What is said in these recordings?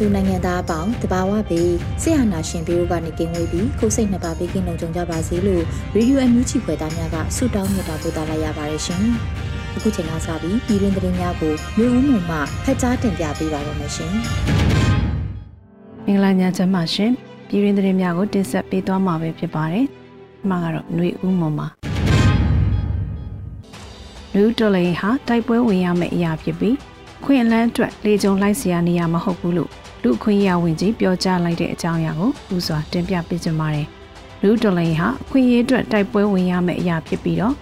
သူနိုင်ငံသားအပေါင်းတဘာဝပြီးဆရာနာရှင်ပြီးတို့ကနေကင်းဝေးပြီးကိုစိတ်နှစ်ပါးပေးကင်းလုံးကြုံကြပါစေလို့ရေဒီယိုအန်ယူချီခွဲသားများကဆုတောင်းမြတ်တာပို့သလိုက်ရပါတယ်ရှင်။အခုချိန်ကစပြီးပြည်တွင်းသတင်းများကိုမျိုးဦးမှမှဖတ်ကြားတင်ပြပေးပါရမရှင်။မင်္ဂလာညချမ်းပါရှင်။ပြည်တွင်းသတင်းများကိုတင်ဆက်ပေးသွားမှာပဲဖြစ်ပါတယ်။ဒီမှာကတော့ຫນွေဦးမှမှလူတော်လေးဟာတိုက်ပွဲဝင်ရမယ့်အရာဖြစ်ပြီးခွင့်အလန်းအတွက်လေကြုံလိုက်စရာနေရာမဟုတ်ဘူးလို့ လူခွင့်ရဝင်ကြီးပြောကြားလိုက်တဲ့အကြောင်းအရာကိုဦးစွာတင်ပြပေးကြပါမယ်။လူတော်လိုင်းဟာခွင့်ရေးအတွက်တိုက်ပွဲဝင်ရမယ့်အရာဖြစ်ပြီးတော့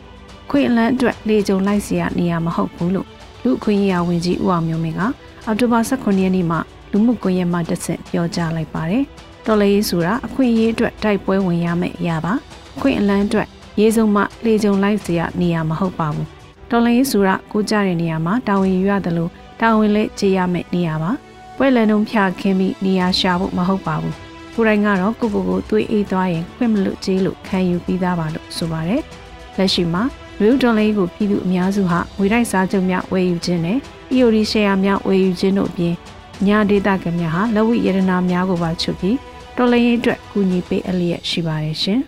ခွင့်အလန်းအတွက်လေကြုံလိုက်စရာနေရာမဟုတ်ဘူးလို့လူခွင့်ရဝင်ကြီးဦးအောင်မျိုးမင်းကအောက်တိုဘာ18ရက်နေ့မှာလူမှုကွန်ရက်မှာတဆင့်ပြောကြားလိုက်ပါတယ်။တော်လေးဆိုတာအခွင့်အရေးအတွက်တိုက်ပွဲဝင်ရမယ့်အရာပါ။ခွင့်အလန်းအတွက်ရေးစုံမှလေကြုံလိုက်စရာနေရာမဟုတ်ပါဘူး။တော်လေးဆိုတာကိုကြတဲ့နေရာမှာတာဝန်ယူရတယ်လို့တာဝန်လေးကြည်ရမယ့်နေရာပါ ပွဲလန်ုံဖြာခင်းပြီးနေရာရှာဖို့မဟုတ်ပါဘူးကိုရိုင်းကတော့ကိုကိုကိုတွေးအေးသွားရင်ခွင့်မလို့ကြေးလို့ခံယူပြီးသားပါလို့ဆိုပါတယ်လက်ရှိမှာရီဒွန်လေးကိုပြည်သူအများစုဟာဝေတိုက်စားချုပ်များဝယ်ယူခြင်းနဲ့ EOD ရှယ်ယာများဝယ်ယူခြင်းတို့အပြင်ညာဒေတာကများဟာလက်ဝိယရနာများကိုပါချုပ်ပြီးတော်လရင်အတွက်ကူညီပေးအလျက်ရှိပါတယ်ရှင်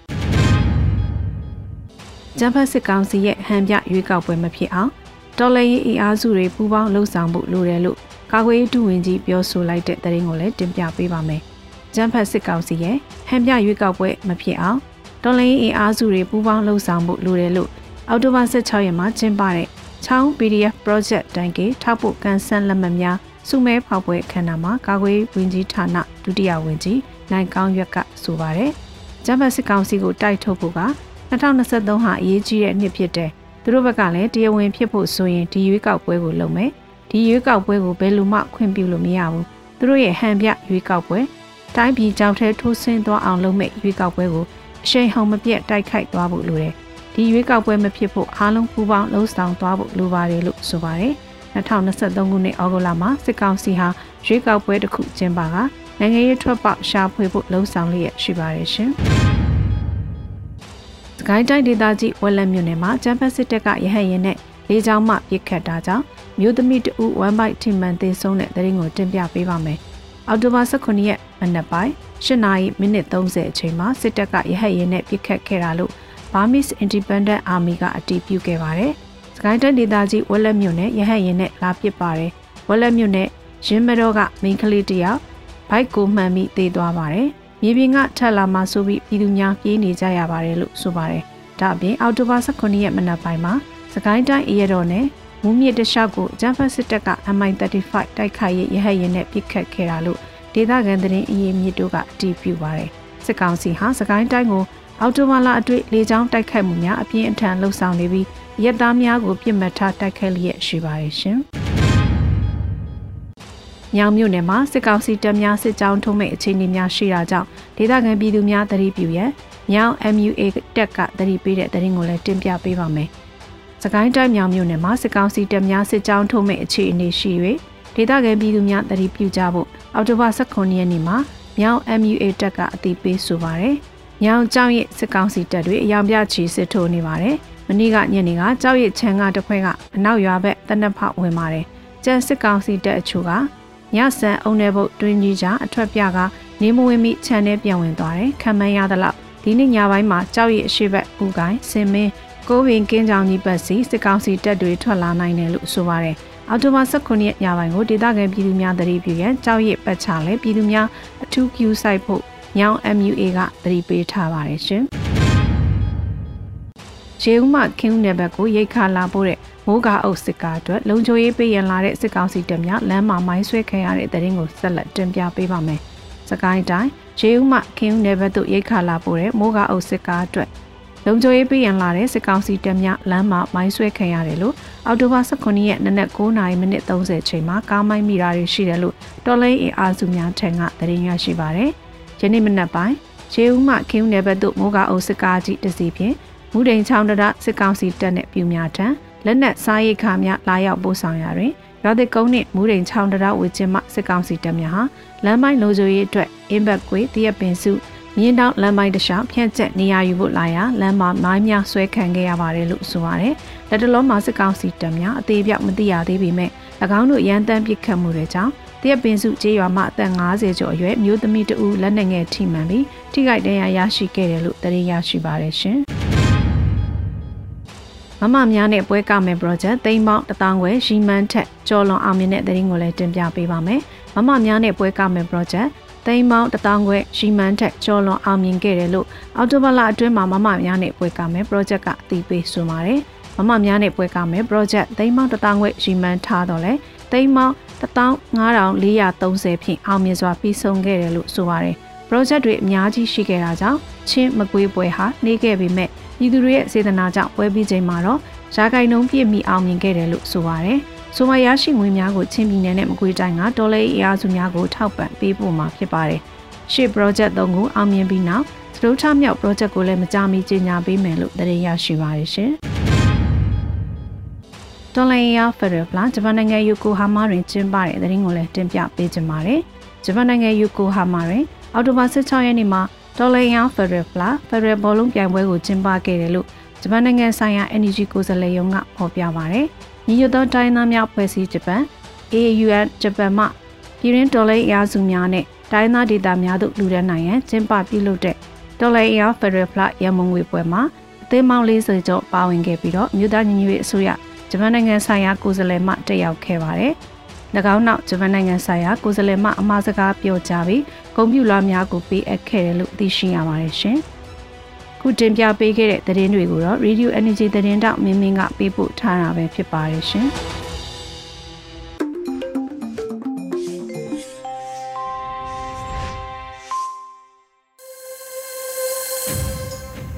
ဂျမ်ဖတ်စစ်ကောင်စီရဲ့ဟန်ပြရွေးကောက်ပွဲမဖြစ်အောင်တော်လှန်ရေးအင်အားစုတွေပူးပေါင်းလှုပ်ဆောင်ဖို့လိုတယ်လို့ ကာကွယ်ရေးဒုဝန်ကြီးပြောဆိုလိုက်တဲ့သတင်းကိုလည်းတင်ပြပေးပါမယ်။ဂျမ်ဖတ်စစ်ကောင်စီရဲ့ဟန်ပြရွေးကောက်ပွဲမဖြစ်အောင်တော်လှန်ရေးအင်အားစုတွေပူးပေါင်းလှုပ်ဆောင်ဖို့လိုတယ်လို့အောက်တိုဘာ16ရက်မှာကျင်းပတဲ့ချောင်း PDF project တိုင်ကေထောက်ဖို့ကန်ဆန်းလက်မှတ်များစုမဲဖောက်ပွဲအခမ်းအနားမှာကာကွယ်ရေးဝန်ကြီးဌာနဒုတိယဝန်ကြီးနိုင်ကောင်းရွက်ကဆိုပါတယ်။ဂျမ်ဖတ်စစ်ကောင်စီကိုတိုက်ထုတ်ဖို့က2023ဟာအရေးကြီးတဲ့နှစ်ဖြစ်တဲ့သူတို့ဘက်ကလည်းတရားဝင်ဖြစ်ဖို့ဆိုရင်ဒီရွေးကောက်ပွဲကိုလုပ်မယ် ဒီရွေးကောက်ပွဲကိုဘယ်လိုမှခွင့်ပြုလို့မရဘူးသူတို့ရဲ့ဟန်ပြရွေးကောက်ပွဲတိုင်းပြည်ကြောက်ထဲထိုးဆင်းသွားအောင်လုပ်မဲ့ရွေးကောက်ပွဲကိုအရှိန်ဟုန်မပြတ်တိုက်ခိုက်သွားဖို့လိုတယ်ဒီရွေးကောက်ပွဲမဖြစ်ဖို့အားလုံးပူးပေါင်းလှုံ့ဆော်သွားဖို့လိုပါတယ်လို့ဆိုပါတယ်2023ခုနှစ်ဩဂုတ်လမှာစစ်ကောင်စီဟာရွေးကောက်ပွဲတစ်ခုကျင်းပကနိုင်ငံရေးထွက်ပေါက်ရှာဖွေဖို့လှုံ့ဆော်လျက်ရှိပါတယ်ရှင်စကိုင်းတိုင်းဒေသကြီးဝက်လက်မြို့နယ်မှာကျန်းဖက်စစ်တပ်ကရဟတ်ရင်နဲ့ လေကြောင်းမှပစ်ခတ်တာကြောင့်မြို့သမီးတဦး1 byte ထိမှန်သေဆုံးတဲ့သတင်းကိုတင်ပြပေးပါမယ်။အောက်တိုဘာ18ရက်မနက်ပိုင်း8နာရီမိနစ်30အချိန်မှာစစ်တပ်ကရဟတ်ရင်နဲ့ပစ်ခတ်ခဲ့တာလို့ Burmese Independent Army ကအတည်ပြုခဲ့ပါတယ်။စကိုင်းတိုင်းဒေသကြီးဝက်လက်မြို့နယ်ရဟတ်ရင်နဲ့လာပစ်ပါတယ်။ဝက်လက်မြို့နယ်ရင်းမတော်ကမိန်းကလေးတယောက်ဘိုက်ကိုမှန်ပြီးသေသွားပါတယ်။မြေပြင်ကထက်လာမှဆိုပြီးပြည်သူများပြေးနေကြရပါတယ်လို့ဆိုပါတယ်။ဒါအပြင်အောက်တိုဘာ18ရက်မနက်ပိုင်းမှာ စကိုင်းတိုင်းအရတော်နဲ့မူးမြစ်တလျှောက်ကိုဂျမ်ဖတ်စစ်တပ်က MI35 တိုက်ခိုက်ရေးရဟတ်ရင်နဲ့ပစ်ခတ်ခဲ့တာလို့ဒေသခံသတင်းအရေးမြစ်တို့ကအတည်ပြုပါတယ်။စစ်ကောင်စီဟာစကိုင်းတိုင်းကိုအော်တိုဘာလအတွေ့လေကြောင်းတိုက်ခိုက်မှုများအပြင်းအထန်လှုပ်ဆောင်နေပြီးရဲသားများကိုပြစ်မှတ်ထားတိုက်ခိုက်လျက်ရှိပါတယ်ရှင်။ညောင်မြို့နယ်မှာစစ်ကောင်စီတပ်များစစ်ကြောင်းထုံးမဲ့အခြေအနေများရှိတာကြောင့်ဒေသခံပြည်သူများသတိပြုရန်ညောင် MUA တက်ကသတိပေးတဲ့သတင်းကိုလည်းတင်ပြပေးပါမယ်။ စကိုင်းတိုင်းမြောင်မြို့နယ်မှာစစ်ကောင်စီတပ်များစစ်ကြောင်းထုံးမဲ့အခြေအနေရှိ၍ဒေသခံပြည်သူများသတိပြုကြဖို့အောက်တိုဘာ18ရက်နေ့မှာမြောင် MUA တက်ကအသိပေးဆိုပါရယ်။ညောင်ကြောင်ရဲ့စစ်ကောင်စီတပ်တွေအယောင်ပြချီစစ်ထိုးနေပါတယ်။မနေ့ကညနေကကြောက်ရချမ်းကတခွဲကအနောက်ရွာဘက်တနက်ဖောက်ဝင်ပါတယ်။ကျန်စစ်ကောင်စီတပ်အချို့ကညဆန်အုံနယ်ဘုတ်တွင်းကြီးကြအထွက်ပြကနေမဝင်မိခြံထဲပြန်ဝင်သွားတယ်ခံမှန်းရသလောက်ဒီနေ့ညပိုင်းမှာကြောက်ရည်အရှိဘက်ပူကိုင်းစင်မင်း ကိုပင်ကင်းကြောင်ကြီးပတ်စီစစ်ကောင်စီတပ်တွေထွက်လာနိုင်တယ်လို့ဆိုပါတယ်။အော်တိုဘာ18ရက်ညပိုင်းကိုဒေသခံပြည်သူများတတိပြုရန်ကြောက်ရစ်ပတ်ချလဲပြည်သူများအထူးကျူဆိုင်ဖို့ညောင် MUA ကတတိပေးထားပါတယ်ရှင်။ရေဦးမှခင်းဦးနယ်ဘက်ကိုရိတ်ခါလာပို့တဲ့မိုးကားအုပ်စစ်ကားအတွက်လုံခြုံရေးပေးရန်လာတဲ့စစ်ကောင်စီတပ်များလမ်းမှာမိုင်းဆွဲခံရတဲ့တဲ့ရင်ကိုဆက်လက်တင်ပြပေးပါမယ်။စကိုင်းတိုင်းရေဦးမှခင်းဦးနယ်ဘက်သို့ရိတ်ခါလာပို့တဲ့မိုးကားအုပ်စစ်ကားအတွက် လုံခြုံရေးပေးရန်လာတဲ့စစ်ကောင်စီတပ်များလမ်းမှာမိုင်းဆွဲခံရတယ်လို့အော်တိုဘာ18ရက်နနက်9:30မိနစ်30ချိန်မှာကားမိုင်းမိတာတွေရှိတယ်လို့တော်လိုင်းအင်အားစုများထံကသတင်းရရှိပါရယ်။ယနေ့မနက်ပိုင်းရေဦးမှခင်းဦးနယ်ဘက်သို့မိုးကားအုပ်စစ်ကားကြီးတစ်စီးဖြင့်မူဒိန်ချောင်းတရစစ်ကောင်စီတပ်နှင့်ပြူများထံလက်နက်စားရိတ်ခါများလာရောက်ပို့ဆောင်ရာတွင်ရွာသစ်ကုန်းနှင့်မူဒိန်ချောင်းတရဝေချင်းမှစစ်ကောင်စီတပ်များဟာလမ်းပိုင်းလိုချိုရေးအတွက်အင်ဘက်ကွေတရက်ပင်စု မြင်းတောင်လမ်းပိုင်းတစ်လျှောက်ဖြန့်ကျက်နေရာယူဖို့လာရာလမ်းမှာမိုင်းများဆွဲခံခဲ့ရပါတယ်လို့ဆိုပါတယ်။လက်တလုံးမှာစစ်ကောင်စီတပ်များအသေးပြောက်မသိရသေးပေမဲ့၎င်းတို့ရန်တမ်းပစ်ခတ်မှုတွေကြောင့်တရက်ပင်စုကျေးရွာမှအသက်50ကျော်အရွယ်မျိုးသမီးတဦးလက်နက်ငယ်ထိမှန်ပြီးထိခိုက်ဒဏ်ရာရရှိခဲ့တယ်လို့သတင်းရရှိပါတယ်ရှင်။မမများနဲ့ပွဲကမယ် project သိန်းပေါင်း1000ခွဲရီမန်ထက်ကျော်လွန်အောင်မြင်တဲ့သတင်းကိုလည်းတင်ပြပေးပါမယ်။မမများနဲ့ပွဲကမယ် project သိန်းပေါင်း1000ခွဲရီမန်ထက်ကျော်လွန်အောင်မြင်ခဲ့တယ်လို့အော်တိုဘလာအတွင်းမှာမမများနဲ့ပွဲကမယ် project ကအသိပေးဆိုပါတယ်။မမများနဲ့ပွဲကမယ် project သိန်းပေါင်း1000ခွဲရီမန်ထားတော့လဲသိန်းပေါင်း15430ဖြင့်အောင်မြင်စွာပြီးဆုံးခဲ့တယ်လို့ဆိုပါတယ်။ project တွေအများကြီးရှိခဲ့တာကြောင့်ချင်းမကွေးပွဲဟာနေခဲ့ပေမဲ့ပြည်သူတွေရဲ့စေတနာကြောင့်ပွဲပြီးချိန်မှာတော့ရာဂိုင်နှုံပြည့်မီအောင်မြင်ခဲ့တယ်လို့ဆိုပါတယ်။ ဆိုမရရှိငွေများကိုချင်းပြည်နယ်နဲ့မကွေးတိုင်းကဒေါ်လာအင်အားစုများကိုထောက်ပံ့ပေးဖို့မှာဖြစ်ပါတယ်။ရှေ့ project သုံးခုအောင်မြင်ပြီးနောက်စတိုးထမြောက် project ကိုလည်းမကြမီကြီးညာပေးမယ်လို့သတင်းရရှိပါတယ်ရှင်။ဒေါ်လာအင်အားဖက်ဒရယ်ပလန်ဂျပန်နိုင်ငံယိုကိုဟာမာတွင်ကျင်းပတဲ့သတင်းကိုလည်းတင်ပြပေးကြပါမယ်။ဂျပန်နိုင်ငံယိုကိုဟာမာတွင်အော်တိုဘာ16ရက်နေ့မှာဒေါ်လာရန်ဖက်ဒရယ်ဖလာဖက်ဒရယ်ဘောလုံးပြိုင်ပွဲကိုကျင်းပခဲ့တယ်လို့ဂျပန်နိုင်ငံဆိုင်ရာ Energy ကိုယ်စားလှယ်ရုံးကဖော်ပြပါရယ်။ ညီညွတ်သောတိုင်းသားများဖွဲ့စည်းဂျပန် AUN ဂျပန်မှပြည်ရင်းဒေါ်လာအရာစုများနဲ့တိုင်းသားဒေသများသို့လူဒန်းနိုင်ရန်ကျင်းပပြုလုပ်တဲ့ဒေါ်လာအရာဖက်ဒရယ်ဖလာရမုံငွေပွဲမှာအသေးမောင်း40ကျော်ပါဝင်ခဲ့ပြီးတော့မြို့သားညီညွတ်ရေးအစိုးရဂျပန်နိုင်ငံဆိုင်ရာကိုယ်စားလှယ်မှတက်ရောက်ခဲ့ပါတယ်။၎င်းနောက်ဂျပန်နိုင်ငံဆိုင်ရာကိုယ်စားလှယ်မှအမှားစကားပြောကြားပြီးဂုဏ်ပြုလွှာများကိုပေးအပ်ခဲ့တယ်လို့သိရှိရပါတယ်ရှင်။ ခုတင်ပြပေးခဲ့တဲ့သတင်းတွေကိုတော့ Radio Energy သတင်းတောက်မင်းမင်းကပေးပို့ထားတာပဲဖြစ်ပါတယ်ရှင်။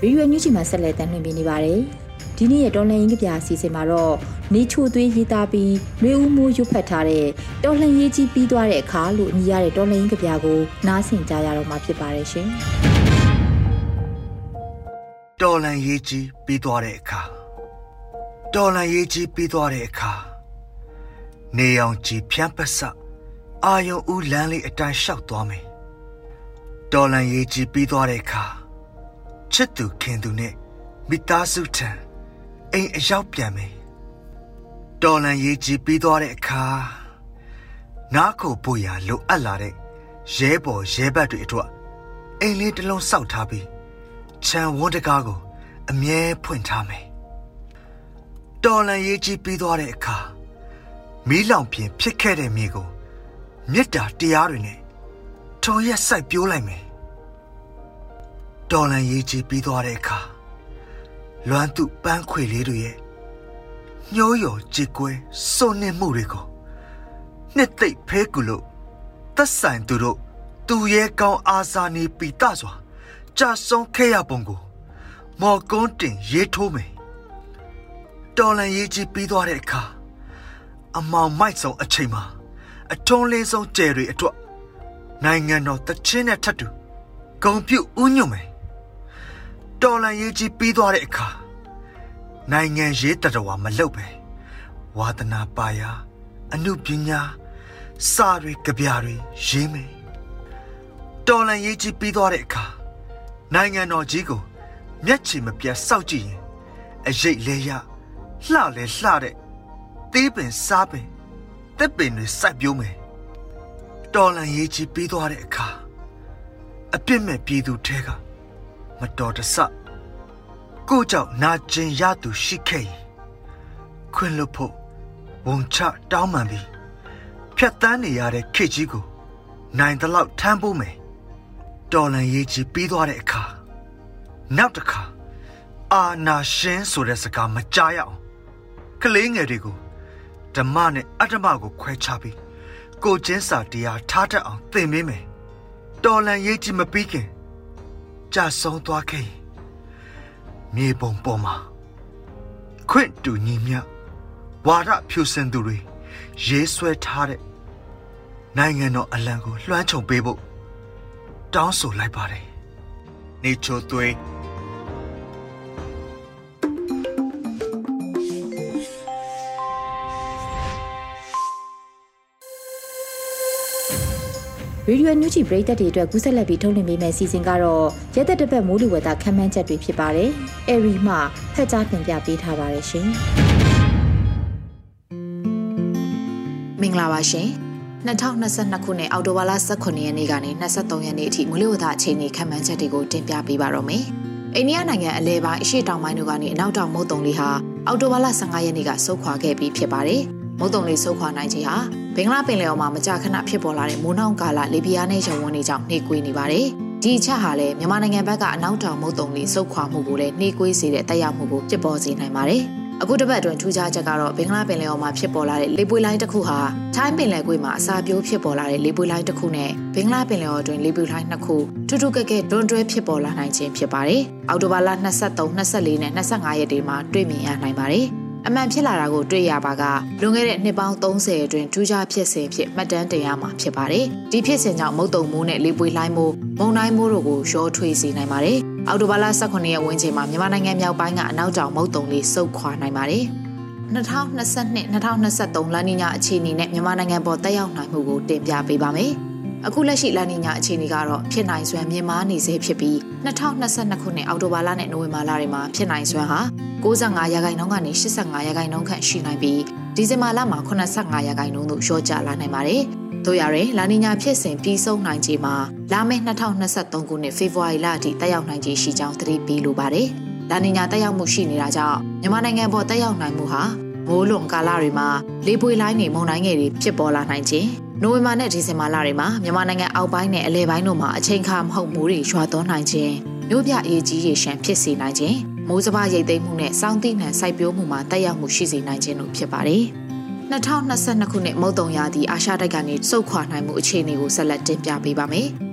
ရီရွယ်ညူးချီမှာဆက်လက်တမ်းလွှင့်ပြနေပါတယ်။ဒီနေ့ရဲ့တော်လှန်ရေးကြပြအစီအစဉ်မှာတော့နေချိုသွေးရေးသားပြီးနှွေဦးမိုးရွတ်ဖတ်ထားတဲ့တော်လှန်ရေးကြီးပြီးသွားတဲ့အခါလို့အမည်ရတဲ့တော်လှန်ရေးကြပြကိုနားဆင်ကြရတော့မှာဖြစ်ပါတယ်ရှင်။ တော်လှန်ရေးကြီးပြီးသွားတဲ့အခါတော်လှန်ရေးကြီးပြီးသွားတဲ့အခါနေအောင်ကြီးဖြန်းပစအာယုံဦးလမ်းလေးအတိုင်းလျှောက်သွားမယ်။တော်လှန်ရေးကြီးပြီးသွားတဲ့အခါချစ်သူခင်သူနဲ့မိသားစုထံအိမ်အရောက်ပြန်မယ်တော်လန်ရေးကြီးပြီးသွားတဲ့အခါနားခိုဖို့ရာလိုအပ်လာတဲ့ရဲဘော်ရဲဘက်တွေအတွက်အိမ်လေးတစ်လုံးစောက်ထားပြီး ခြံဝန်းတကားကို အမြဲဖွင့်ထားမယ်တော်လန်ရေးကြီးပြီးသွားတဲ့အခါမီးလောင်ပြင်ဖြစ်ခဲ့တဲ့မြေကိုမေတ္တာတရားတွေနဲ့ထုံရက်စိုက်ပြိုးလိုက်မယ်တော်လန်ရေးကြီးပြီးသွားတဲ့အခါလွမ်းသူပန်းခွေလေးတွေရဲ့ညှိုးယော်ကြေကွဲစုံနေမှုတွေကိုနှစ်သိပ်ဖဲကူလို့သက်ဆိုင်သူတို့သူရဲကောင်းအာဇာနည်ပီတစွာ ကြာဆုံးခဲ့ရပုံကို မော်ကွန်းတင်ရေးထိုးမယ်တော်လန်ရေးကြီးပြီးသွားတဲ့အခါအမောင်မိုက်ဆုံးအချိန်မှာအထုံးလေးဆုံးကျယ်တွေအတွက်နိုင်ငံတော်တချင်းနဲ့ထပ်တူဂုံပြုဥညွတ်မယ်တော်လန်ရေးကြီးပြီးသွားတဲ့အခါနိုင်ငံရေးတတော်မလုပ်ပဲဝါသနာပါရာအမှုပညာစာတွေကြပြတွေရေးမယ်တော်လန်ရေးကြီးပြီးသွားတဲ့အခါ နိုင်ငံတော်ကြီးကိုမျက်ခြေမပြတ်စောက်ကြည့်ရင်အရေးလဲရလှလဲလှတဲ့သေးပင်စားပင်တက်ပင်တွေစိုက်ပျိုးမယ်တော်လန်ရေးကြီးပြီးသွားတဲ့အခါအပြစ်မဲ့ပြည်သူထဲကမတော်တဆကိုကြောင့်နာကျင်ရသူရှိခဲ့ရင်ခွင့်လွတ်ဖို့ဝန်ချတောင်းပန်ပြီးဖြတ်တန်းနေရတဲ့ခေကြီးကိုနိုင်တလောက်ထမ်းဖို့မယ် တော်လန်ရေးကြီးပြီးသွားတဲ့အခါနောက်တစ်ခါအာနာရှင်ဆိုတဲ့စကားမကြားရအောင်ကလေးငယ်တွေကိုဓမ္မနဲ့အတ္တမကိုခွဲခြားပြီးကိုချင်းစာတရားထားတတ်အောင်သင်ပေးမယ်တော်လန်ရေးကြီးမပြီးခင်ကြာဆုံးသွားခဲ့ရင်မြေပုံပေါ်မှာခွင့်တူညီမြဝါဒဖြူစင်သူတွေရေးဆွဲထားတဲ့နိုင်ငံတော်အလံကိုလွှမ်းခြုံပေးဖို့ တောင်းဆိုလိုက်ပါတယ်။နေချိုသွေးရေဒီယိုညူချီပရိသတ်တွေအတွက်ကူးဆက်လက်ပြီးထုတ်လွှင့်ပေးမယ့်စီစဉ်ကတော့ရက်သက်တစ်ပတ်မိုးလေဝသခန့်မှန်းချက်တွေဖြစ်ပါတယ်။အဲရီမှဖက်ကြားတင်ပြပေးထားပါတယ်ရှင်။မင်္ဂလာပါရှင်။ 2022ခုနှစ်အောက်တိုဘာလ18ရက်နေ့ကနေ23ရက်နေ့အထိမိုးလေဝသအခြေအနေခန့်မှန်းချက်တွေကိုတင်ပြပေးပါတော့မယ်။အိန္ဒိယနိုင်ငံအလဲပိုင်းအရှေ့တောင်ပိုင်းတို့ကနေအနောက်တောင်မုတ်တုံလေးဟာအောက်တိုဘာလ15ရက်နေ့ကဆုတ်ခွာခဲ့ပြီးဖြစ်ပါတယ်။မုတ်တုံလေးဆုတ်ခွာနိုင်ခြင်းဟာဘင်္ဂလားပင်လယ်အော်မှာမကြာခဏဖြစ်ပေါ်လာတဲ့မိုးနှောင်းကာလလေပြင်းနဲ့ရုံဝန်းတွေကြောင့်နှေးကွေးနေပါတယ်။ဒီအချက်ဟာလည်းမြန်မာနိုင်ငံဘက်ကအနောက်တောင်မုတ်တုံလေးစုပ်ခွာမှုကိုလည်းနှေးကွေးစေတဲ့တက်ရောက်မှုကိုဖြစ်ပေါ်စေနိုင်ပါတယ်။ အခုတစ်ပတ်အတွင်းထူးခြားချက်ကတော့ဘင်္ဂလားပင်လယ်အော်မှာဖြစ်ပေါ်လာတဲ့လေပွေလိုင်းတစ်ခုဟာထိုင်းပင်လယ်ကွေ့မှာအစာပြိုးဖြစ်ပေါ်လာတဲ့လေပွေလိုင်းတစ်ခုနဲ့ဘင်္ဂလားပင်လယ်အော်အတွင်းလေပွေလိုင်းနှစ်ခုထူးထူးကဲကဲတွန်းတွဲဖြစ်ပေါ်လာနိုင်ခြင်းဖြစ်ပါတယ်။အောက်တိုဘာလ23 24နဲ့25ရက်တွေမှာတွေ့မြင်ရနိုင်ပါတယ်။ အမှန်ဖြစ်လာတာကိုတွေ့ရပါကလွန်ခဲ့တဲ့နှစ်ပေါင်း30အတွင်းထူးခြားဖြစ်စဉ်ဖြစ်မှတ်တမ်းတင်ရမှာဖြစ်ပါတယ်။ဒီဖြစ်စဉ်ကြောင့်မုတ်တုံမိုးနဲ့လေပွေလှိုင်းမိုးမုန်တိုင်းမိုးတို့ကိုရောထွေးစေနိုင်ပါတယ်။အောက်တိုဘာလ18ရက်ဝန်းကျင်မှာမြန်မာနိုင်ငံမြောက်ပိုင်းကအနောက်တောင်မုတ်တုံလေးစုပ်ခွာနိုင်ပါတယ်။2022-2023လနီညာအခြေအနေနဲ့မြန်မာနိုင်ငံပေါ်တက်ရောက်နိုင်မှုကိုတင်ပြပေးပါမယ်။ အခုလက်ရှိလန်နီညာအခြေအနေကတော့ဖြစ်နိုင်စွမ်းမြင့်မားနေစေဖြစ်ပြီး2022ခုနှစ်အောက်တိုဘာလနဲ့နိုဝင်ဘာလတွေမှာဖြစ်နိုင်စွမ်းဟာ65ရာခိုင်နှုန်းကနေ85ရာခိုင်နှုန်းခန့်ရှိနိုင်ပြီးဒီဇင်ဘာလမှာ85ရာခိုင်နှုန်းသို့လျှော့ကျလာနိုင်ပါတယ်။တို့ရရင်လာနီညာဖြစ်စဉ်ပြီးဆုံးနိုင်ခြေမှာလာမယ့်2023ခုနှစ်ဖေဖော်ဝါရီလအထိတက်ရောက်နိုင်ခြေရှိကြောင်းသတိပေးလိုပါတယ်။လာနီညာတက်ရောက်မှုရှိနေတာကြောင့်မြန်မာနိုင်ငံပေါ်တက်ရောက်နိုင်မှုဟာ မိုးလွန်ကာလတွေမှာလေပွေလိုင်းတွေမုန်တိုင်းငယ်တွေဖြစ်ပေါ်လာနိုင်ခြင်းနိုဝင်ဘာနဲ့ဒီဇင်ဘာလတွေမှာမြန်မာနိုင်ငံအောက်ပိုင်းနဲ့အလဲပိုင်းတို့မှာအချိန်ခါမဟုတ်မိုးတွေရွာသွန်းနိုင်ခြင်းမြို့ပြအေးကြီးရေရှမ်းဖြစ်စေနိုင်ခြင်းမိုးစဘာရိတ်သိမ်းမှုနဲ့စောင်းတိနှံစိုက်ပျိုးမှုမှာတက်ရောက်မှုရှိစေနိုင်ခြင်းတို့ဖြစ်ပါတယ်။2022ခုနှစ်မုတ်တုံရာသီအာရှတိုက်ကနေစုတ်ခွာနိုင်မှုအခြေအနေကိုဆက်လက်တင်ပြပေးပါမယ်။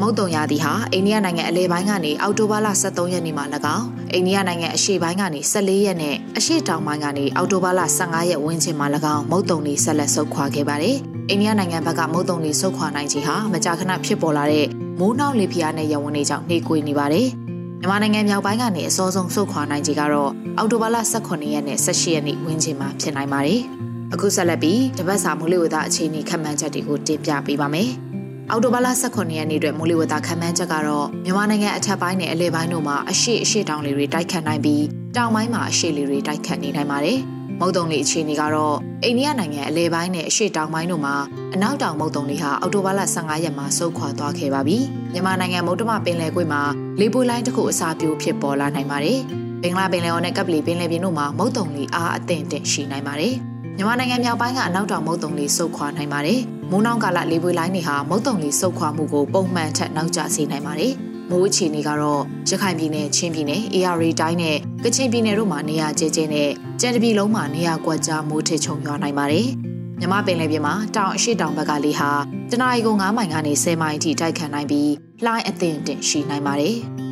မုတ်တုံရာသီဟာအိန္ဒိယနိုင်ငံအလဲပိုင်းကနေအောက်တိုဘာလ23ရက်နေ့မှာ၎င်းအိန္ဒိယနိုင်ငံအရှေ့ပိုင်းကနေ14ရက်နဲ့အရှေ့တောင်ပိုင်းကနေအောက်တိုဘာလ15ရက်ဝန်းကျင်မှာ၎င်းမုတ်တုံတွေဆက်လက်ဆုတ်ခွာခဲ့ပါတယ်။အိန္ဒိယနိုင်ငံဘက်ကမုတ်တုံတွေဆုတ်ခွာနိုင်ခြင်းဟာမကြာခဏဖြစ်ပေါ်လာတဲ့မိုးနှောက်လေပြင်းနဲ့ရဝန်းတွေကြောင့်နှေးကွေးနေပါတယ်။မြန်မာနိုင်ငံမြောက်ပိုင်းကနေအစောဆုံးဆုတ်ခွာနိုင်ခြင်းကတော့အောက်တိုဘာလ18ရက်နဲ့18ရက်နေ့ဝန်းကျင်မှာဖြစ်နိုင်ပါတယ်။အခုဆက်လက်ပြီးတပတ်စာမိုးလေဝသအခြေအနေခန့်မှန်းချက်တွေကိုတင်ပြပေးပါမယ်။ အောက်တိုဘာလ18ရက်နေ့အတွက်မိုးလေဝသခန့်မှန်းချက်ကတော့မြန်မာနိုင်ငံအထက်ပိုင်းနဲ့အလယ်ပိုင်းတို့မှာအရှိအရှိတောင်လေတွေတိုက်ခတ်နိုင်ပြီးတောင်ပိုင်းမှာအရှိလေတွေတိုက်ခတ်နေနိုင်ပါတယ်။မုတ်တုံလေးအခြေအနေကတော့အိန္ဒိယနိုင်ငံအလဲပိုင်းနဲ့အရှေ့တောင်ပိုင်းတို့မှာအနောက်တောင်မုတ်တုံလေးဟာအောက်တိုဘာလ15ရက်မှာဆုတ်ခွာသွားခဲ့ပါပြီ။မြန်မာနိုင်ငံမုတ်တမပင်လယ်ကွေ့မှာလေပွေလိုင်းတစ်ခုအစာပြိုးဖြစ်ပေါ်လာနိုင်ပါတယ်။ဘင်္ဂလားပင်လယ်အော်နဲ့ကပ်ပလီပင်လယ်ပြင်တို့မှာမုတ်တုံလေးအားအသင့်တင်ရှိနိုင်ပါတယ်။ မြန်မာနိုင်ငံမြောက်ပိုင်းကအနောက်တောင်မုတ်တုံလေးဆုတ်ခွာနိုင်ပါတယ်။မိုးနှောင်းကာလလေပွေလိုင်းတွေဟာမုတ်တုံလေးဆုတ်ခွာမှုကိုပုံမှန်ထက်နောက်ကျစေနိုင်ပါတယ်။မိုးအခြေအနေကတော့ရခိုင်ပြည်နယ်ချင်းပြည်နယ် AR တိုင်းနဲ့ကချင်ပြည်နယ်တို့မှာနေရာကျဲကျဲနဲ့ကြံတပြည်လုံးမှာနေရာကွက်ကြားမိုးထစ်ချုံရွာနိုင်ပါတယ်။မြမပင်လယ်ပြင်မှာတောင်အရှိတောင်ဘက်ကလေဟာတနအီကို9မိုင်ကနေ10မိုင်အထိတိုက်ခတ်နိုင်ပြီးလှိုင်းအသင့်တင်ရှိနိုင်ပါတယ်။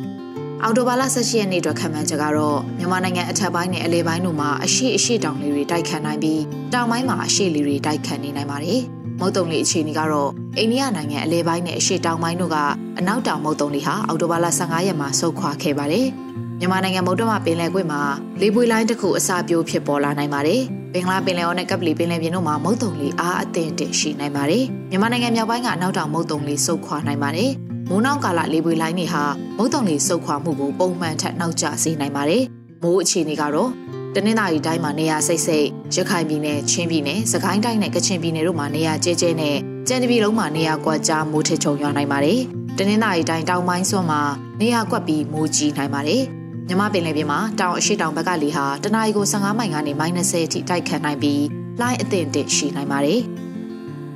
အော်တိုဘာလ18ရက်နေ့အတွက်ခံမှန်းချက်ကတော့မြန်မာနိုင်ငံအထက်ပိုင်းနဲ့အလဲပိုင်းတို့မှာအရှိအရှိတောင်လေးတွေတိုက်ခတ်နိုင်ပြီးတောင်ပိုင်းမှာအရှိလေးတွေတိုက်ခတ်နေနိုင်ပါတယ်။မုတ်တုံလေးအခြေအနေကတော့အိန္ဒိယနိုင်ငံအလဲပိုင်းနဲ့အရှေ့တောင်ပိုင်းတို့ကအနောက်တောင်မုတ်တုံလေးဟာအောက်တိုဘာလ15ရက်မှာဆုတ်ခွာခဲ့ပါတယ်။မြန်မာနိုင်ငံမုတ်တမပင်လယ်ကွေ့မှာလေပွေလိုင်းတစ်ခုအစာပြိုးဖြစ်ပေါ်လာနိုင်ပါတယ်။ဘင်္ဂလားပင်လယ်အော်နဲ့ကပလီပင်လယ်ပြင်တို့မှာမုတ်တုံလေးအားအသင့်တင်ရှိနိုင်ပါတယ်။မြန်မာနိုင်ငံမြောက်ပိုင်းကအနောက်တောင်မုတ်တုံလေးဆုတ်ခွာနိုင်ပါတယ်။ မိုးနောက်ကာလလေပွေလိုင်းတွေဟာမုတ်တုံလေးဆုတ်ခွာမှုကိုပုံမှန်ထက်နောက်ကျစေနိုင်ပါတယ်။မိုးအခြေအနေကတော့တနင်္သာရီတိုင်းမှာနေရာစိတ်စိတ်ရခိုင်ပြည်နယ်ချင်းပြည်နယ်စကိုင်းတိုင်းနဲ့ကချင်ပြည်နယ်တို့မှာနေရာကျဲကျဲနဲ့ကြံတပြည်လုံးမှာနေရာကွက်ကြားမိုးထချုံရွာနိုင်ပါတယ်။တနင်္သာရီတိုင်းတောင်ပိုင်းစွန်းမှာနေရာကွက်ပြီးမိုးကြီးနိုင်ပါတယ်။ညမြမပင်လယ်ပြင်မှာတောင်အရှိတောင်ဘက်ကလေဟာတနအီကို15မိုင်ကနေ -30 အထိတိုက်ခတ်နိုင်ပြီးလှိုင်းအသင့်တင့်ရှိနိုင်ပါတယ်။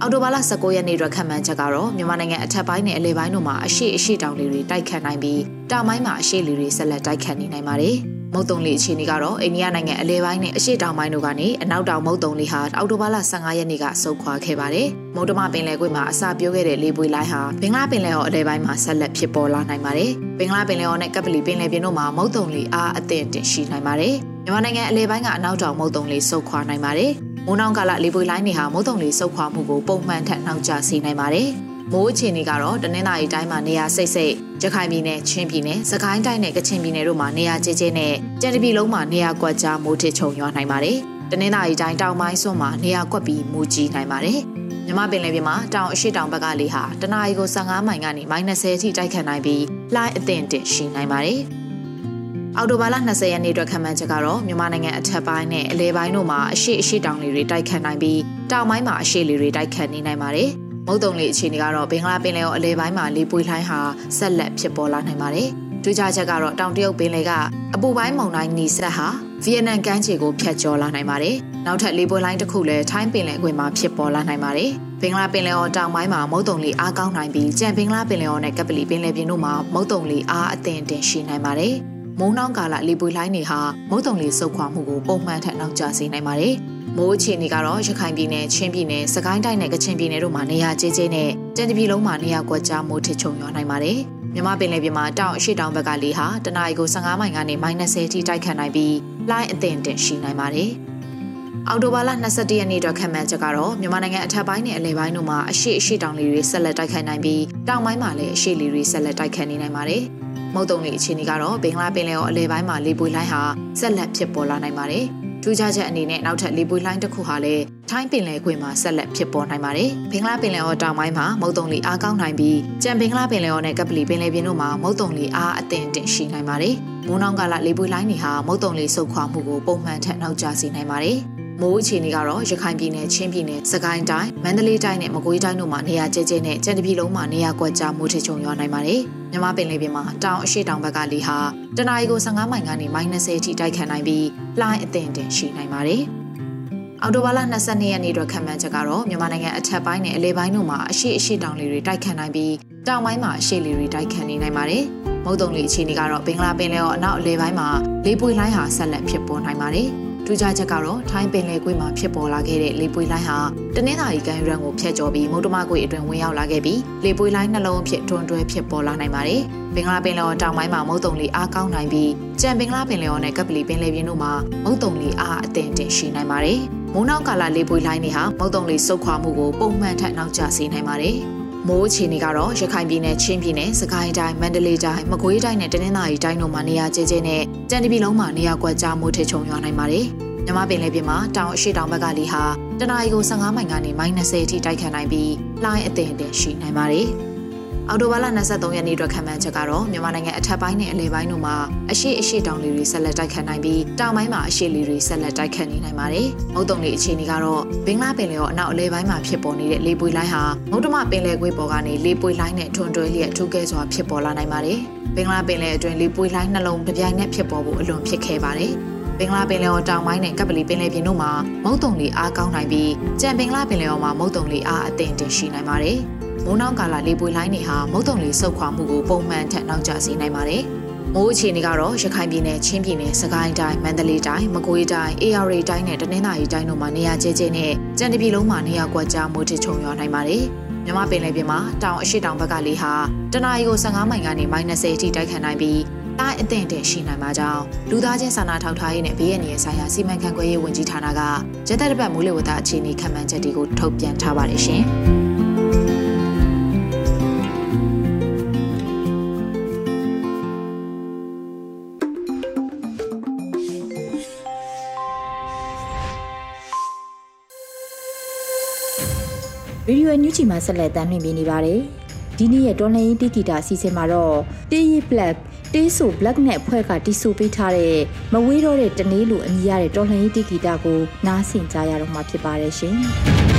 အော်တိုဘာလ19ရက်နေ့အတွက်ခန့်မှန်းချက်ကတော့မြန်မာနိုင်ငံအထက်ပိုင်းနဲ့အလယ်ပိုင်းတို့မှာအရှိအရှိတောင်လေတွေတိုက်ခတ်နိုင်ပြီးတောင်ပိုင်းမှာအရှိလေတွေဆက်လက်တိုက်ခတ်နေနိုင်ပါတယ်။မုတ်တုံလီအခြေအနေကတော့အိန္ဒိယနိုင်ငံအလဲပိုင်းနဲ့အရှေ့တောင်ပိုင်းတို့ကနေအနောက်တောင်မုတ်တုံလီဟာအောက်တိုဘာလ15ရက်နေ့ကဆုတ်ခွာခဲ့ပါတယ်။မုတ်တမပင်လယ်ကွေ့မှာအစာပြိုးခဲ့တဲ့လေပွေလိုင်းဟာဘင်္ဂလားပင်လယ်ော်အလဲပိုင်းမှာဆက်လက်ဖြစ်ပေါ်လာနိုင်ပါတယ်။ဘင်္ဂလားပင်လယ်ော်နဲ့ကပလီပင်လယ်ပြင်တို့မှာမုတ်တုံလီအားအသင့်တင်ရှိနိုင်ပါတယ်။မြန်မာနိုင်ငံအလဲပိုင်းကအနောက်တောင်မုတ်တုံလီဆုတ်ခွာနိုင်ပါတယ်။ မိုးနောင်ကာလလေပွေလိုင်းတွေဟာမုတ်တုံလီဆုတ်ခွာမှုကိုပုံမှန်ထက်နောက်ကျစေနိုင်ပါတယ်။မိုးအခြေအနေကတော့တနင်္သာရီတိုင်းမှာနေရာစိတ်စိတ်ရခိုင်ပြည်နယ်ချင်းပြည်နယ်စကိုင်းတိုင်းနဲ့ကချင်ပြည်နယ်တို့မှာနေရာကျကျနဲ့ကြံတပြည်လုံးမှာနေရာကွက်ကြားမိုးထစ်ချုံရွာနိုင်ပါတယ်။တနင်္သာရီတိုင်းတောင်ပိုင်းစွန်းမှာနေရာကွက်ပြီးမိုးကြီးနိုင်ပါတယ်။မြမပင်လယ်ပြင်မှာတောင်အရှိတောင်ဘက်ကလေဟာတနအီကို15မိုင်ကနေ -30 အထိတိုက်ခတ်နိုင်ပြီးလှိုင်းအသင့်တင်ရှိနိုင်ပါတယ်။ အော်တိုဘာလ20ရက်နေ့အတွက်ခံမှန်းချက်ကတော့မြန်မာနိုင်ငံအထက်ပိုင်းနဲ့အလဲပိုင်းတို့မှာအရှိအရှိတောင်လေတွေတိုက်ခတ်နိုင်ပြီးတောင်ပိုင်းမှာအရှိလေတွေတိုက်ခတ်နေနိုင်ပါတယ်။မုတ်တုံလေအခြေအနေကတော့ဘင်္ဂလားပင်လယ်ော်အလဲပိုင်းမှာလေပွေလှိုင်းဟာဆက်လက်ဖြစ်ပေါ်လာနိုင်ပါတယ်။တွေးကြချက်ကတော့တောင်တရုတ်ပင်လယ်ကအပူပိုင်းမုန်တိုင်းနီဆက်ဟာဗီယက်နမ်ကမ်းခြေကိုဖျက်ကျော်လာနိုင်ပါတယ်။နောက်ထပ်လေပွေလှိုင်းတစ်ခုလည်းထိုင်းပင်လယ်ကွေ့မှာဖြစ်ပေါ်လာနိုင်ပါတယ်။ဘင်္ဂလားပင်လယ်ော်တောင်ပိုင်းမှာမုတ်တုံလေအားကောင်းနိုင်ပြီးကြံဘင်္ဂလားပင်လယ်ော်နဲ့ကပလီပင်လယ်ပြင်တို့မှာမုတ်တုံလေအားအသင့်တင်ရှိနိုင်ပါတယ်။ မုံနှောင်းကာလလေပွေလှိုင်းတွေဟာမုတ်တုံလေစုပ်ခွာမှုကိုပုံမှန်ထက်နောက်ကျစေနိုင်ပါတယ်။မိုးအခြေအနေကတော့ရခိုင်ပြည်နယ်ချင်းပြည်နယ်စကိုင်းတိုင်းနဲ့ကချင်ပြည်နယ်တို့မှာနေရာကျကျနဲ့တန်တပြည်လုံးမှာနေရာကွက်ကြားမိုးထစ်ချုံရွာနိုင်ပါတယ်။မြမပင်လယ်ပြင်မှာတောင်အရှိတောင်ဘက်ကလေဟာတနအီကို15မိုင်ကနေ -30 အထိတိုက်ခတ်နိုင်ပြီးလှိုင်းအသင့်တင်ရှိနိုင်ပါတယ်။အော်တိုဘာလ22ရက်နေ့အတွက်ခံမှန်းချက်ကတော့မြန်မာနိုင်ငံအထက်ပိုင်းနဲ့အလယ်ပိုင်းတို့မှာအရှိအရှိတောင်လေတွေဆက်လက်တိုက်ခိုက်နိုင်ပြီးတောင်ပိုင်းမှာလည်းအရှိလေတွေဆက်လက်တိုက်ခိုက်နေနိုင်ပါတယ်။ မုတ်တုံလေအခြေအနေကတော့ဘင်္ဂလားပင်လယ်ော်အလယ်ပိုင်းမှာလေပွေလိုင်းဟာဆက်လက်ဖြစ်ပေါ်လာနိုင်ပါတယ်။ထူးခြားချက်အနေနဲ့နောက်ထပ်လေပွေလှိုင်းတစ်ခုဟာလည်းထိုင်းပင်လယ်ကွေ့မှာဆက်လက်ဖြစ်ပေါ်နိုင်ပါတယ်။ဘင်္ဂလားပင်လယ်အော်တောင်ပိုင်းမှာမုတ်တုံလီအားကောင်းနိုင်ပြီးကြံဘင်္ဂလားပင်လယ်အော်နဲ့ကပလီပင်လယ်ပြင်တို့မှာမုတ်တုံလီအားအသင့်တင်ရှိနိုင်ပါတယ်။မိုးနှောင်းကာလလေပွေလှိုင်းတွေဟာမုတ်တုံလီဆုတ်ခွာမှုကိုပုံမှန်ထက်နောက်ကျစေနိုင်ပါတယ်။ မိုးအခြေအနေကတော့ရခိုင်ပြည်နယ်ချင်းပြည်နယ်စကိုင်းတိုင်းမန္တလေးတိုင်းနဲ့မကွေးတိုင်းတို့မှာနေရာကျကျနဲ့ကြံတပြည်လုံးမှာနေရာကွက်ကြားမိုးထချုံရွာနိုင်ပါတယ်။မြမပင်လယ်ပြင်မှာတောင်အရှိတောင်ဘက်ကလေဟာတနအီကို15မိုင်ကနေ -30 အထိတိုက်ခတ်နိုင်ပြီးလှိုင်းအသင့်တင်ရှိနိုင်ပါတယ်။အော်တိုဘာလ22ရက်နေ့အတွက်ခံမှန်းချက်ကတော့မြန်မာနိုင်ငံအထက်ပိုင်းနဲ့အလဲပိုင်းတို့မှာအရှိအရှိတောင်လေတွေတိုက်ခတ်နိုင်ပြီးတောင်ပိုင်းမှာအရှိလေတွေတိုက်ခတ်နေနိုင်ပါတယ်။မုတ်တုံလေအခြေအနေကတော့ဘင်္ဂလားပင်လယ်ော်အနောက်အလဲပိုင်းမှာလေပွေလိုင်းဟာဆက်လက်ဖြစ်ပေါ်နိုင်ပါတယ်။ ထူးခြားချက်ကတော့ထိုင်းပင်လယ်ကွေ့မှာဖြစ်ပေါ်လာခဲ့တဲ့လေပွေလိုင်းဟာတနင်္သာရီကမ်းရိုးတန်းကိုဖျက်ကျော်ပြီးမုတ်တမကွေ့အတွင်းဝင်ရောက်လာခဲ့ပြီးလေပွေလိုင်းနှလုံးအဖြစ်တွန်းတွဲဖြစ်ပေါ်လာနိုင်ပါတယ်။ဘင်္ဂလားပင်လယ်တောင်ပိုင်းမှာမုတ်တုံလီအားကောင်းနိုင်ပြီးကြံဘင်္ဂလားပင်လယ်ော်နဲ့ကပလီပင်လယ်ပြင်တို့မှာမုတ်တုံလီအားအသင့်တင်ရှိနိုင်ပါတယ်။မိုးနောက်ကာလလေပွေလိုင်းတွေဟာမုတ်တုံလီစုပ်ခွာမှုကိုပုံမှန်ထက်နောက်ကျစေနိုင်ပါတယ်။ မိုးအခြေအနေကတော့ရခိုင်ပြည်နယ်ချင်းပြည်နယ်စကိုင်းတိုင်းမန္တလေးတိုင်းမကွေးတိုင်းနဲ့တနင်္သာရီတိုင်းတို့မှာနေရာကျကျနဲ့ကြံတပြည်လုံးမှာနေရာကွက်ကြားမိုးထချုံရွာနိုင်ပါတယ်။မြမပင်လယ်ပြင်မှာတောင်အရှိတောင်ဘက်ကလေဟာတနအီကို15မိုင်ကနေ -30 အထိတိုက်ခတ်နိုင်ပြီးလှိုင်းအသင့်အတင့်ရှိနိုင်ပါတယ်။ အော်တိုဘာလ23ရက်နေ့အတွက်ခံမှန်းချက်ကတော့မြန်မာနိုင်ငံအထက်ပိုင်းနဲ့အလယ်ပိုင်းတို့မှာအရှိအရှိတောင်လေတွေဆက်လက်တိုက်ခတ်နိုင်ပြီးတောင်ပိုင်းမှာအရှိလေတွေဆက်လက်တိုက်ခတ်နေနိုင်ပါတယ်။မုတ်တုံလေအခြေအနေကတော့ဘင်္ဂလားပင်လယ်ော်အနောက်အလယ်ပိုင်းမှာဖြစ်ပေါ်နေတဲ့လေပွေလိုင်းဟာမုတ်တမပင်လယ်ကွေ့ပေါ်ကနေလေပွေလိုင်းနဲ့ထွန်တွဲလျက်ထူးကဲစွာဖြစ်ပေါ်လာနိုင်ပါတယ်။ဘင်္ဂလားပင်လယ်အတွင်းလေပွေလိုင်းနှလုံးတစ်ပြိုင်နက်ဖြစ်ပေါ်ဖို့အလွန်ဖြစ်ခဲ့ပါတယ်။ဘင်္ဂလားပင်လယ်ော်တောင်ပိုင်းနဲ့ကပ်ပလီပင်လယ်ပြင်တို့မှာမုတ်တုံလီအားကောင်းနိုင်ပြီးကြံဘင်္ဂလားပင်လယ်ော်မှာမုတ်တုံလီအားအသင့်တင်ရှိနိုင်ပါတယ်။ မိုးနှောင်းကာလလေပွေလိုင်းတွေဟာမုတ်တုံလေဆုတ်ခွာမှုကိုပုံမှန်ထက်နောက်ကျစေနိုင်ပါတယ်။မိုးအခြေအနေကတော့ရခိုင်ပြည်နယ်ချင်းပြည်နယ်စကိုင်းတိုင်းမန္တလေးတိုင်းမကွေးတိုင်းအေရရီတိုင်းနဲ့တနင်္သာရီတိုင်းတို့မှာနေရာကျကျနဲ့ကြံတပြည်လုံးမှာနေရာကွက်ကြားမိုးထချုံရွာနိုင်ပါတယ်။မြမပင်လယ်ပြင်မှာတောင်အရှိတောင်ဘက်ကလေဟာတနအီကို15မိုင်ကနေ -30 အထိတိုက်ခတ်နိုင်ပြီးတိုင်းအသင့်တင်ရှိနိုင်မှာကြောင်းလူသားချင်းစာနာထောက်ထားရေးနဲ့ဘေးရန်ရဲ့ဆိုင်ရာစီမံခန့်ခွဲရေးဝန်ကြီးဌာနကကျက်တဲ့ပတ်မိုးလေဝသအခြေအနေခန့်မှန်းချက်တွေကိုထုတ်ပြန်ထားပါတယ်ရှင်။ ချီမှာဆက်လက်တင်ပြနေပါတယ်။ဒီနေ့ရဲ့တော်လှန်ရေးတီဂီတာအစီအစဉ်မှာတော့တေးရီ black တေးဆို black နဲ့အဖွဲ့ကတီးဆိုပေးထားတဲ့မဝေးတော့တဲ့တနေ့လိုအမည်ရတဲ့တော်လှန်ရေးတီဂီတာကိုနားဆင်ကြရတော့မှာဖြစ်ပါတယ်ရှင်။ရှင်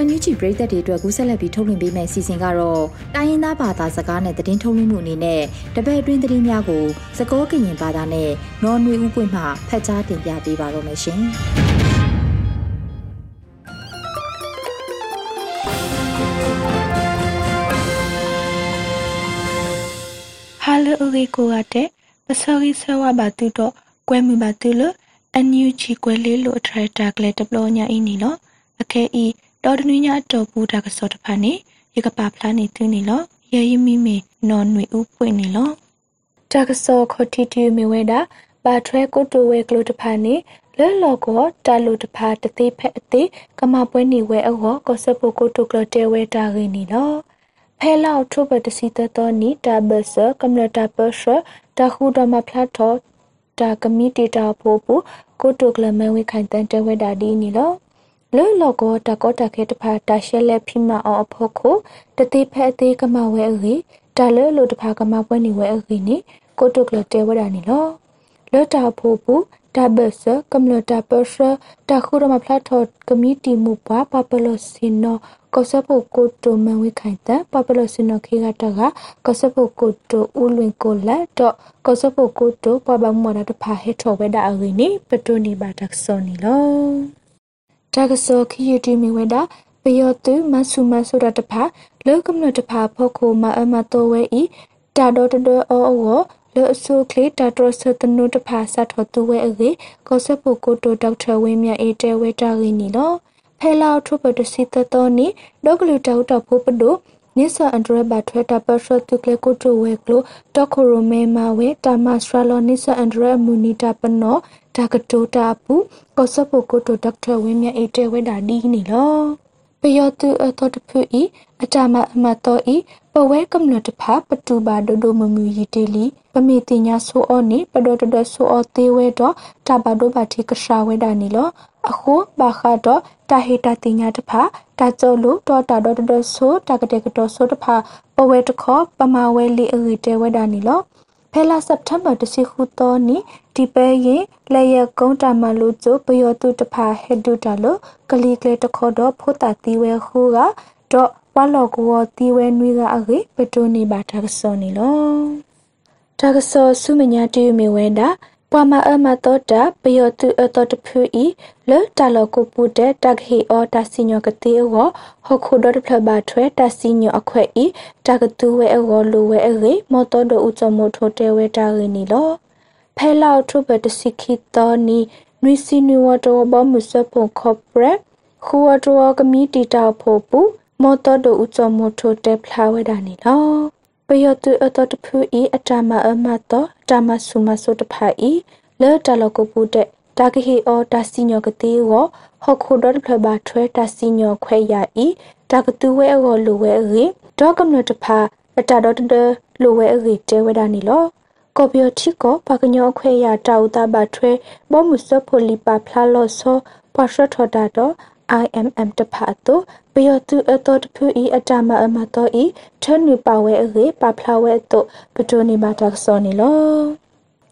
န်ယူဂျီပရိသတ်တွေအတွက်ကူးဆက်လက်ပြီးထုတ်လွှင့်ပေးမယ့်အစီအစဉ်ကတော့တိုင်းရင်းသားဘာသာစကားနဲ့သတင်းထုတ်လွှင့်မှုအနေနဲ့တပတ်အတွင်းသတင်းများကိုစကောကရင်ဘာသာနဲ့နော်နွေဦးပွင့်မှဖတ်ကြားတင်ပြပေးပါတော့မယ်ရှင်။ Halo uri ko ate pasari sawa batu to kwe mu batu lo anyu chi kwe le lo attractor kle deplo nya ini lo ake i do dnu nya to pu da ka so ta pha ni ye ka pa phla ni tu ni lo ye yi mi me non nui u pwe ni lo ta ka so kho ti ti mi we da ba thwe ko to we klo ta pha ni le lo ko ta lo ta pha ta te phe ate ka ma pwe ni we a go ko se po ko to klo te we ta ge ni lo ဖဲလောက်ထုပတစီတတော်နီတာဘဆကမ္လတာပရှတာခုဒမဖလာထောတာကမီတီတာဖိုးပူကိုတုကလမဲဝိခိုင်တန်တဝဲတာဒီနီလော လောလောကောတကောတခဲတဖာတာရှဲလက်ဖိမအောင်အဖို့ကိုတတိဖဲအသေးကမဝဲအကြီးတာလဲလိုတဖာကမပွဲနေဝဲအကြီးနီကိုတုကလတဲဝဲတာနီလောလောတာဖိုးပူတာဘဆကမ္လတာပရှတာခုဒမဖလာထောကမီတီမူပွားပပလစင်နောကောစပုကိုတိုမဝိခိုင်တပပလစင်နောခေကတကကောစပုကိုတိုဦးလွင်ကိုလက်တော့ကောစပုကိုတိုပပမော်တာတဖာဟေထောဝဲတာအရင်းနိပတိုနီဘာတက်ဆောနီလော တကဆောခီယူတီမီဝဲတာပယောတုမဆုမဆုရတဖာလောကမလတဖာဖောခိုမအမတော်ဝဲဤတာတော်တော်အောအောလောအဆုကလေတာတရဆတနုတဖာဆတ်ထတူဝဲအေကောဆပုကိုတိုဒေါက်တာဝင်းမြအေတဲဝဲတာရင်းနီလောဖဲလောက်ထုပတစီတတော်နီဒေါကလူတောက်တော့ဖို့ပဒို နိဆာအန်ဒရဘတ်ထွဲတာပတ်ရှတုကလေကိုတိုဝဲကလိုတခိုရိုမဲမာဝဲတာမစထရလောနိဆာအန်ဒရမူနီတာပနောတာကတိုတာပူကောဆပုကိုတိုဒေါက်တာဝင်းမြအေတဲဝဲတာဒီနီလောပယောတုအသောတဖူဤအတမအမတော်ဤပဝဲကမ္လတဖပတူပါဒဒမမူရီတေလီပမေတင်ညာဆိုအောနိပဒဒဒဆိုအောသေးဝဲတော့တဘာဒိုဘာတိကရှာဝဲတာနီလော အခုဘာခါတော့တာဟေတာတင်ညာတဖတာကျော်လို့တော့တာဒဒဆိုတာကတဲ့ကတော့ဆိုတဖပဝဲတခောပမာဝဲလီအရီတဲဝဲတာနီလောဖဲလာစက်တမ်ဘာတစီခုတော့နီဒီပဲရင်လက်ရကုန်းတာမလို့ကျပယောတုတဖာဟက်ဒူတာလို့ကလီကလေတခေါ်တော့ဖို့တာတီဝဲခုကတော့ဝါလောကောတီဝဲနွေကအခေပတိုနေပါတာကစောနေလောတာကစောဆုမညာတီမီဝဲတာ ပွာမအမတော်တာပယောတုအတော်တဖူဤလတလကိုပူတဲ့တခေအောတာစီညောကတိအောဟခုဒတ်ဖလဘထွဲတာစီညောအခွဲဤတကတူဝဲအောလိုဝဲအေမောတော်တို့ဥချမိုထိုတဲဝဲတာရင်းနီလောဖဲလောက်ထုဘတစီခိတော်နီနွီစီနွီဝတော်ဘမှုစပုံကော့ပရက်ခူဝတော်ကမီတီတာဖို့ပူမောတော်တို့ဥချမိုထိုတဲဖလာဝဲတာနီလော ပယောတုအတော်တဖူဤအတမအမတော်တမဆုမဆုတဖာဤလဲတလကိုပူတဲ့တာကဟီအောတာစီညောကတိဝဟခုဒတ်ဖလဘထွဲတာစီညောခွဲရဤတာကတူဝဲအောလိုဝဲရေဒေါကမနတဖာအတာဒေါတဒလိုဝဲရေတဲဝဲတာနီလောကော်ပီယတိကောပကညောခွဲရတာဥတာဘထွဲဘောမှုစဖိုလီပါဖလာလောဆောပွာရှထောတာတော့ IMM တဖာတော့ပယောတုအတော်တဖူဤအတမအမတော်ဤထနုပါဝဲအေပါဖလာဝဲတော့ပတိုနေပါတာစောနေလော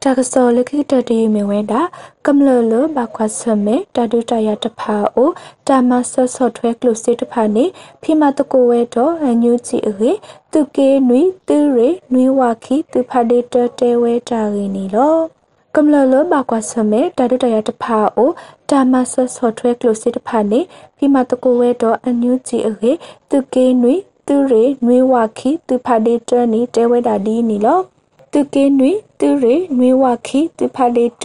တာကစောလခိတတီမေဝဲတာကမ္လလဘခွတ်ဆမေတာဒုတရတဖာအိုတာမဆဆော့ထွဲကလုစစ်တဖာနေဖိမတကိုဝဲတော့အညူချီအေသူကေနွီသူရေနွီဝါခီသူဖာဒေတတဲဝဲတာရင်းနီလော ကမ္လလဘကွာဆမေတာဒတရတဖာအိုတာမဆဆော့ထွဲကလို့စစ်တဖာနေဖိမတကိုဝဲတော့အန်ယူဂျီအေသူကေနွီသူရေနွေဝခီသူဖာဒေတနီတဲဝဲတာဒီနီလောသူကေနွီသူရေနွေဝခီသူဖာဒေတ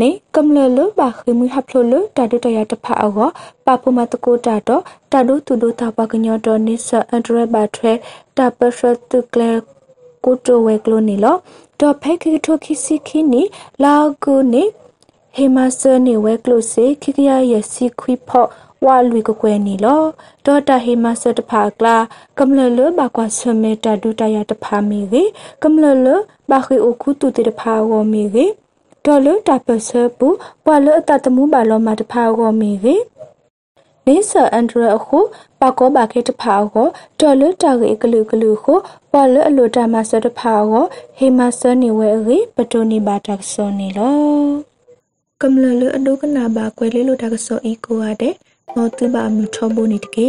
နေကမ္လလဘာခိမဟဖလလတာဒတရတဖာအောပပမတကိုတာတော့တာဒုသူဒုတာပကညောတော့နိဆအန်ဒရဘတ်ထွဲတာပရှတ်သူကလေကိုတိုဝဲကလိုနီလောတော့ဖဲခိထိုခိစီခိနီလာဂူနီဟေမဆာနီဝဲကလိုစေခိကရယစီခွိဖော့ဝါလူကကွယ်နီလောဒေါ်တာဟေမဆာတဖာကလာကမ္လလဘကွာဆမေတာဒူတရတဖာမီရေကမ္လလဘခိအိုခုတူတဖာဝမီရေဒေါ်လတာပစပူပွာလအတတမှုဘာလောမတဖာဝမီရေ နေဆာအန်ဒရအခုပါကောပါခေတဖာကိုဒေါ်လတာကေကလူကလူကိုပါလအလိုတာမဆတဖာကိုဟေမဆနေဝဲရေပတိုနီဘာတက်ဆောနေလောကမ္လလအဒုကနာဘာကွယ်လေးလိုတာကဆောဤကိုရတဲ့မောတူဘာမြထောဘိုနေတကေ